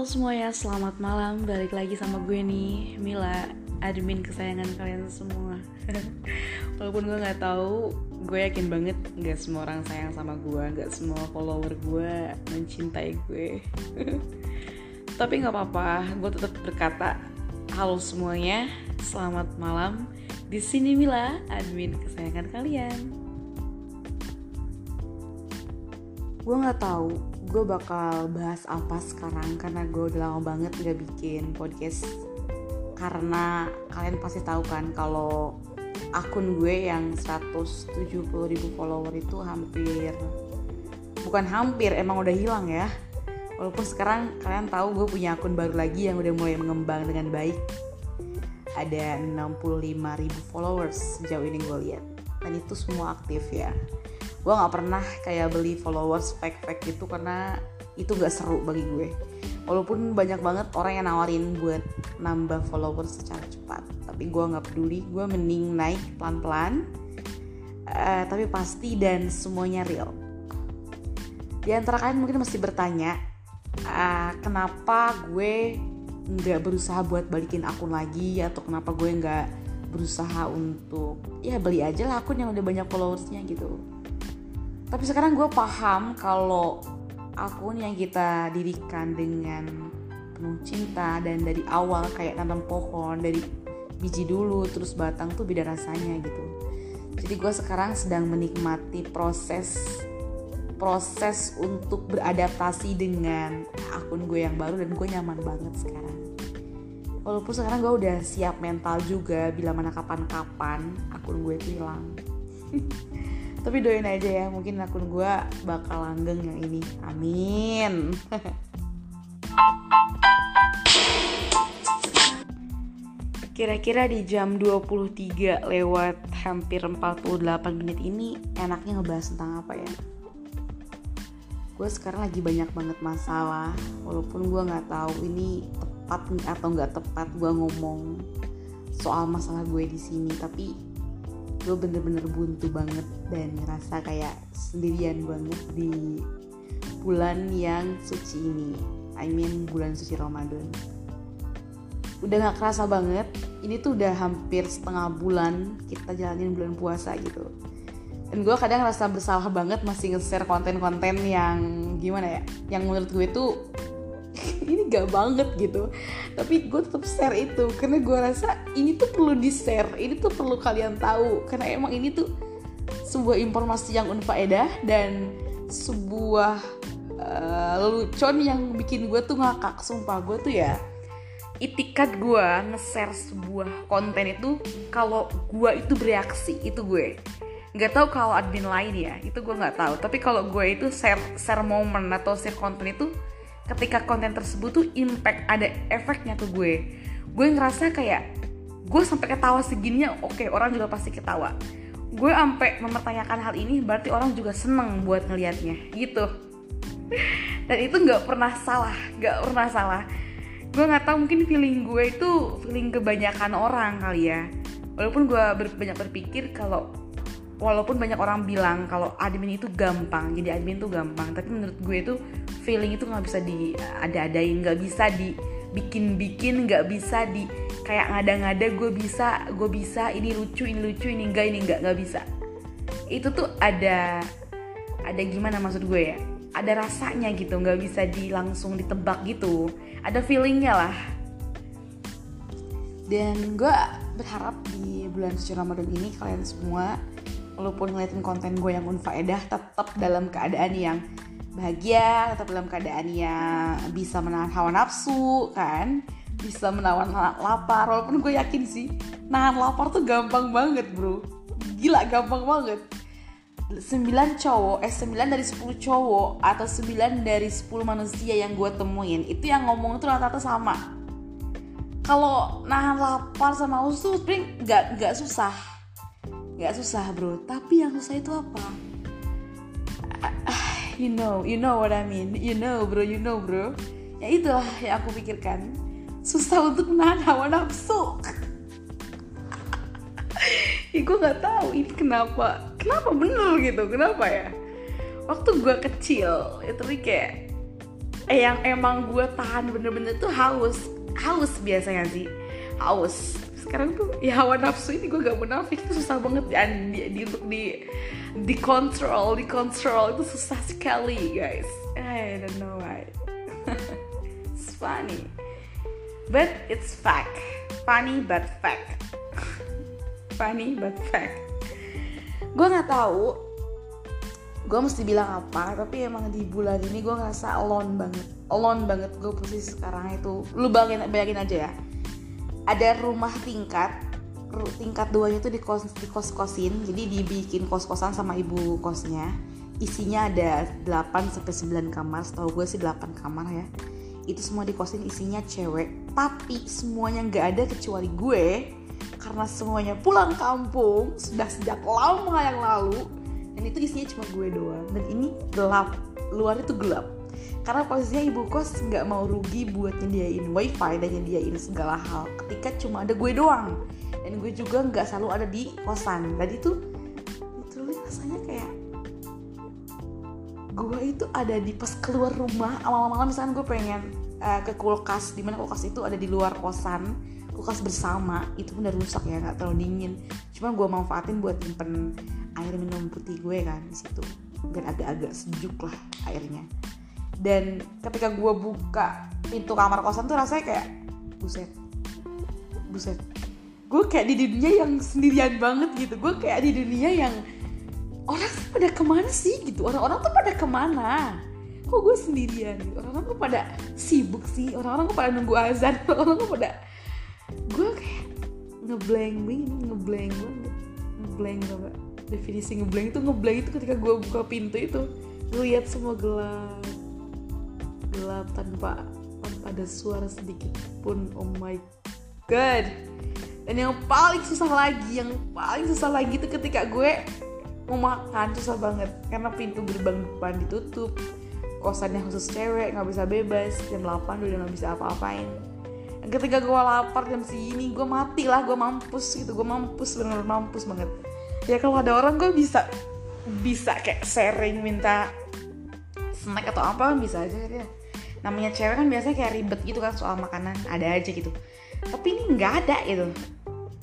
Halo semuanya, selamat malam. Balik lagi sama gue nih, Mila, admin kesayangan kalian semua. Walaupun gue nggak tahu, gue yakin banget nggak semua orang sayang sama gue, nggak semua follower gue mencintai gue. Tapi nggak apa-apa, gue tetap berkata, halo semuanya, selamat malam. Di sini Mila, admin kesayangan kalian. Gue nggak tahu gue bakal bahas apa sekarang karena gue udah lama banget gak bikin podcast. Karena kalian pasti tahu kan kalau akun gue yang 170 ribu follower itu hampir bukan hampir emang udah hilang ya. Walaupun sekarang kalian tahu gue punya akun baru lagi yang udah mulai mengembang dengan baik. Ada 65 ribu followers sejauh ini gue lihat. Dan itu semua aktif ya gue nggak pernah kayak beli followers fake fake gitu karena itu gak seru bagi gue. Walaupun banyak banget orang yang nawarin buat nambah followers secara cepat tapi gue nggak peduli. Gue mending naik pelan pelan uh, tapi pasti dan semuanya real. Di antara kalian mungkin masih bertanya uh, kenapa gue nggak berusaha buat balikin akun lagi atau kenapa gue nggak berusaha untuk ya beli aja lah akun yang udah banyak followersnya gitu tapi sekarang gue paham kalau akun yang kita dirikan dengan penuh cinta dan dari awal kayak nanam pohon dari biji dulu terus batang tuh beda rasanya gitu. Jadi gue sekarang sedang menikmati proses proses untuk beradaptasi dengan akun gue yang baru dan gue nyaman banget sekarang. Walaupun sekarang gue udah siap mental juga bila mana kapan-kapan akun gue hilang tapi doain aja ya mungkin akun gue bakal langgeng yang ini amin Kira-kira di jam 23 lewat hampir 48 menit ini enaknya ngebahas tentang apa ya? Gue sekarang lagi banyak banget masalah, walaupun gue nggak tahu ini tepat atau nggak tepat gue ngomong soal masalah gue di sini, tapi gue bener-bener buntu banget dan ngerasa kayak sendirian banget di bulan yang suci ini. I mean bulan suci Ramadan. Udah gak kerasa banget ini tuh udah hampir setengah bulan kita jalanin bulan puasa gitu. Dan gue kadang ngerasa bersalah banget masih nge-share konten-konten yang gimana ya yang menurut gue tuh gak banget gitu. Tapi gue tetap share itu karena gue rasa ini tuh perlu di share ini tuh perlu kalian tahu. Karena emang ini tuh sebuah informasi yang unfaedah dan sebuah uh, lelucon yang bikin gue tuh ngakak sumpah. Gue tuh ya itikat gue nge-share sebuah konten itu kalau gue itu bereaksi itu gue. Nggak tahu kalau admin lain ya itu gue nggak tahu. Tapi kalau gue itu share share momen atau share konten itu ketika konten tersebut tuh impact ada efeknya ke gue. Gue ngerasa kayak gue sampai ketawa segininya oke okay, orang juga pasti ketawa. Gue sampai mempertanyakan hal ini berarti orang juga seneng buat ngelihatnya gitu. Dan itu nggak pernah salah nggak pernah salah. Gue nggak tahu mungkin feeling gue itu feeling kebanyakan orang kali ya. Walaupun gue ber banyak berpikir kalau walaupun banyak orang bilang kalau admin itu gampang jadi admin itu gampang tapi menurut gue itu feeling itu nggak bisa di ada-adain nggak bisa dibikin-bikin nggak bisa di kayak ngada-ngada gue bisa gue bisa ini lucu ini lucu ini enggak ini enggak nggak bisa. Itu tuh ada ada gimana maksud gue ya? Ada rasanya gitu nggak bisa di langsung ditebak gitu. Ada feelingnya lah. Dan gue berharap di bulan suci Ramadan ini kalian semua walaupun ngeliatin konten gue yang unfaedah tetap dalam keadaan yang bahagia tetap dalam keadaan yang bisa menahan hawa nafsu kan? Bisa menawan lapar walaupun gue yakin sih nahan lapar tuh gampang banget bro. Gila gampang banget. 9 cowok, eh 9 dari 10 cowok atau 9 dari 10 manusia yang gue temuin itu yang ngomong tuh rata-rata sama. Kalau nahan lapar sama haus tuh sebenernya nggak nggak susah. Nggak susah bro. Tapi yang susah itu apa you know you know what I mean. You know bro you know bro. Ya itulah yang aku pikirkan. Susah untuk menahan hawa nafsu. Ya gue nggak tahu ini kenapa. Kenapa bener gitu? Kenapa ya? Waktu gue kecil itu kayak eh yang emang gue tahan bener-bener tuh haus. Haus biasanya sih. Haus sekarang tuh ya hawa nafsu ini gue gak munafik. Itu susah banget. Di, di, di untuk di di control di control itu susah sekali guys. I don't know why. It's funny. But it's fact. Funny but fact. Funny but fact. Gue nggak tahu. Gue mesti bilang apa tapi emang di bulan ini gue ngerasa alone banget. Alone banget gue posisi sekarang itu. Lu bayangin bayangin aja ya ada rumah tingkat tingkat duanya itu di kos di kos kosin jadi dibikin kos kosan sama ibu kosnya. Isinya ada 8 sampai 9 kamar. Setahu gue sih 8 kamar ya. Itu semua di kosin isinya cewek. Tapi semuanya nggak ada kecuali gue. Karena semuanya pulang kampung sudah sejak lama yang lalu. Dan itu isinya cuma gue doang. Dan ini gelap. Luar itu gelap karena posisinya ibu kos nggak mau rugi buat nyediain wifi dan nyediain segala hal. Ketika cuma ada gue doang. Dan gue juga nggak selalu ada di kosan. Dan itu literally rasanya kayak gue itu ada di pas keluar rumah. Malam-malam misalnya gue pengen uh, ke kulkas di mana kulkas itu ada di luar kosan. Kulkas bersama itu pun udah rusak ya nggak terlalu dingin. Cuma gue manfaatin buat nyimpen air minum putih gue kan di situ. Biar agak-agak sejuk lah airnya dan ketika gue buka pintu kamar kosan tuh rasanya kayak buset. Buset. Gue kayak di dunia yang sendirian banget gitu. Gue kayak di dunia yang orang tuh pada ke mana sih gitu? Orang-orang tuh pada ke mana? Kok gue sendirian gitu? Orang-orang tuh pada sibuk sih. Orang-orang tuh pada nunggu azan. Orang-orang tuh pada gue kayak ngeblank ngeblank banget ngeblank banget definisi ngeblank itu ngeblank itu ketika gue buka pintu itu. Lihat semua gelap tanpa tanpa ada suara sedikit pun. Oh my god. Dan yang paling susah lagi yang paling susah lagi itu ketika gue mau makan susah banget. Karena pintu gerbang depan ditutup. Kosannya khusus cewek nggak bisa bebas. Jam 8 udah nggak bisa apa-apain. Ketika gue lapar jam segini gue mati lah gue mampus gitu. Gue mampus bener-bener mampus banget. Ya kalau ada orang gue bisa bisa kayak sharing minta snack atau apa bisa aja ya namanya cewek kan biasanya kayak ribet gitu kan soal makanan ada aja gitu. Tapi ini nggak ada gitu.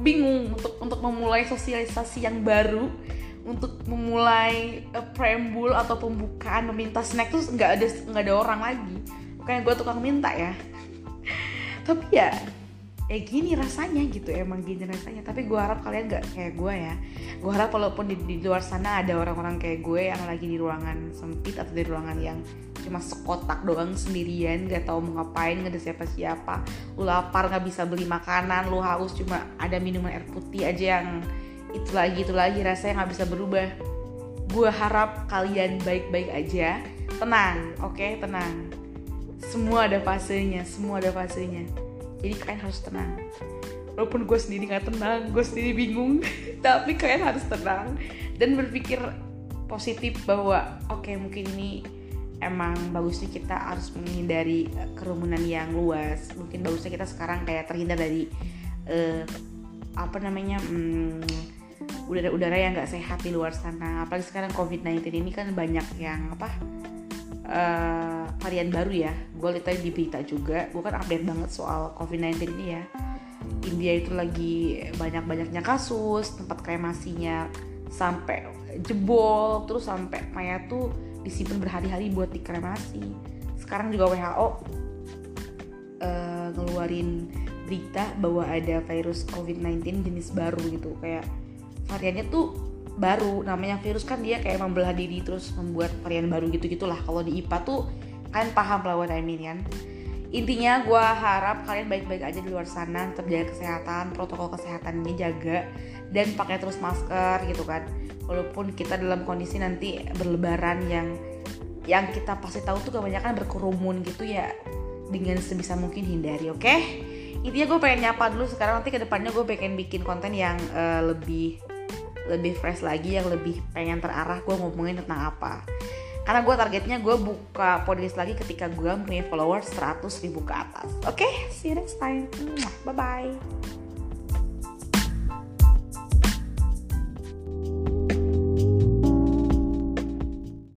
Bingung untuk untuk memulai sosialisasi yang baru untuk memulai uh, preambul atau pembukaan meminta snack tuh nggak ada nggak ada orang lagi. Makanya gue tukang minta ya. Tapi ya eh gini rasanya gitu emang gini rasanya. Tapi gue harap kalian gak kayak gue ya. Gue harap walaupun di, di luar sana ada orang-orang kayak gue yang lagi di ruangan sempit atau di ruangan yang cuma sekotak doang sendirian gak tau mau ngapain gak ada siapa-siapa. Lu lapar gak bisa beli makanan lu haus cuma ada minuman air putih aja yang itu lagi itu lagi rasanya gak bisa berubah. Gue harap kalian baik-baik aja. Tenang oke? Okay? tenang. Semua ada fasenya semua ada fasenya jadi kalian harus tenang. Walaupun gue sendiri gak tenang gue sendiri bingung tapi kalian harus tenang dan berpikir positif bahwa oke okay, mungkin ini emang bagusnya kita harus menghindari eh, kerumunan yang luas. Mungkin bagusnya kita sekarang kayak terhindar dari uh, apa namanya um, udara-udara yang nggak sehat di luar sana. Apalagi sekarang covid-19 ini kan banyak yang apa uh, varian baru ya. Gue lihat di berita juga. Gue kan update banget soal covid-19 ini ya. India itu lagi banyak-banyaknya kasus tempat kremasinya sampai jebol terus sampai mayat tuh disimpan berhari-hari buat dikremasi. Sekarang juga WHO uh, eh, ngeluarin berita bahwa ada virus COVID-19 jenis baru gitu. Kayak variannya tuh baru. Namanya virus kan dia kayak membelah diri terus membuat varian baru gitu gitulah kalau di IPA tuh kalian paham lah what I mean kan? Intinya gue harap kalian baik-baik aja di luar sana tetap jaga kesehatan protokol kesehatan ini jaga dan pakai terus masker gitu kan. Walaupun kita dalam kondisi nanti berlebaran yang yang kita pasti tahu tuh kebanyakan berkerumun gitu ya dengan sebisa mungkin hindari oke? Okay? intinya gue pengen nyapa dulu sekarang nanti ke depannya gue pengen bikin konten yang uh, lebih lebih fresh lagi yang lebih pengen terarah gue ngomongin tentang apa. Karena gue targetnya gue buka podcast lagi ketika gue punya followers 100 ribu ke atas. Oke okay? see you next time. Bye bye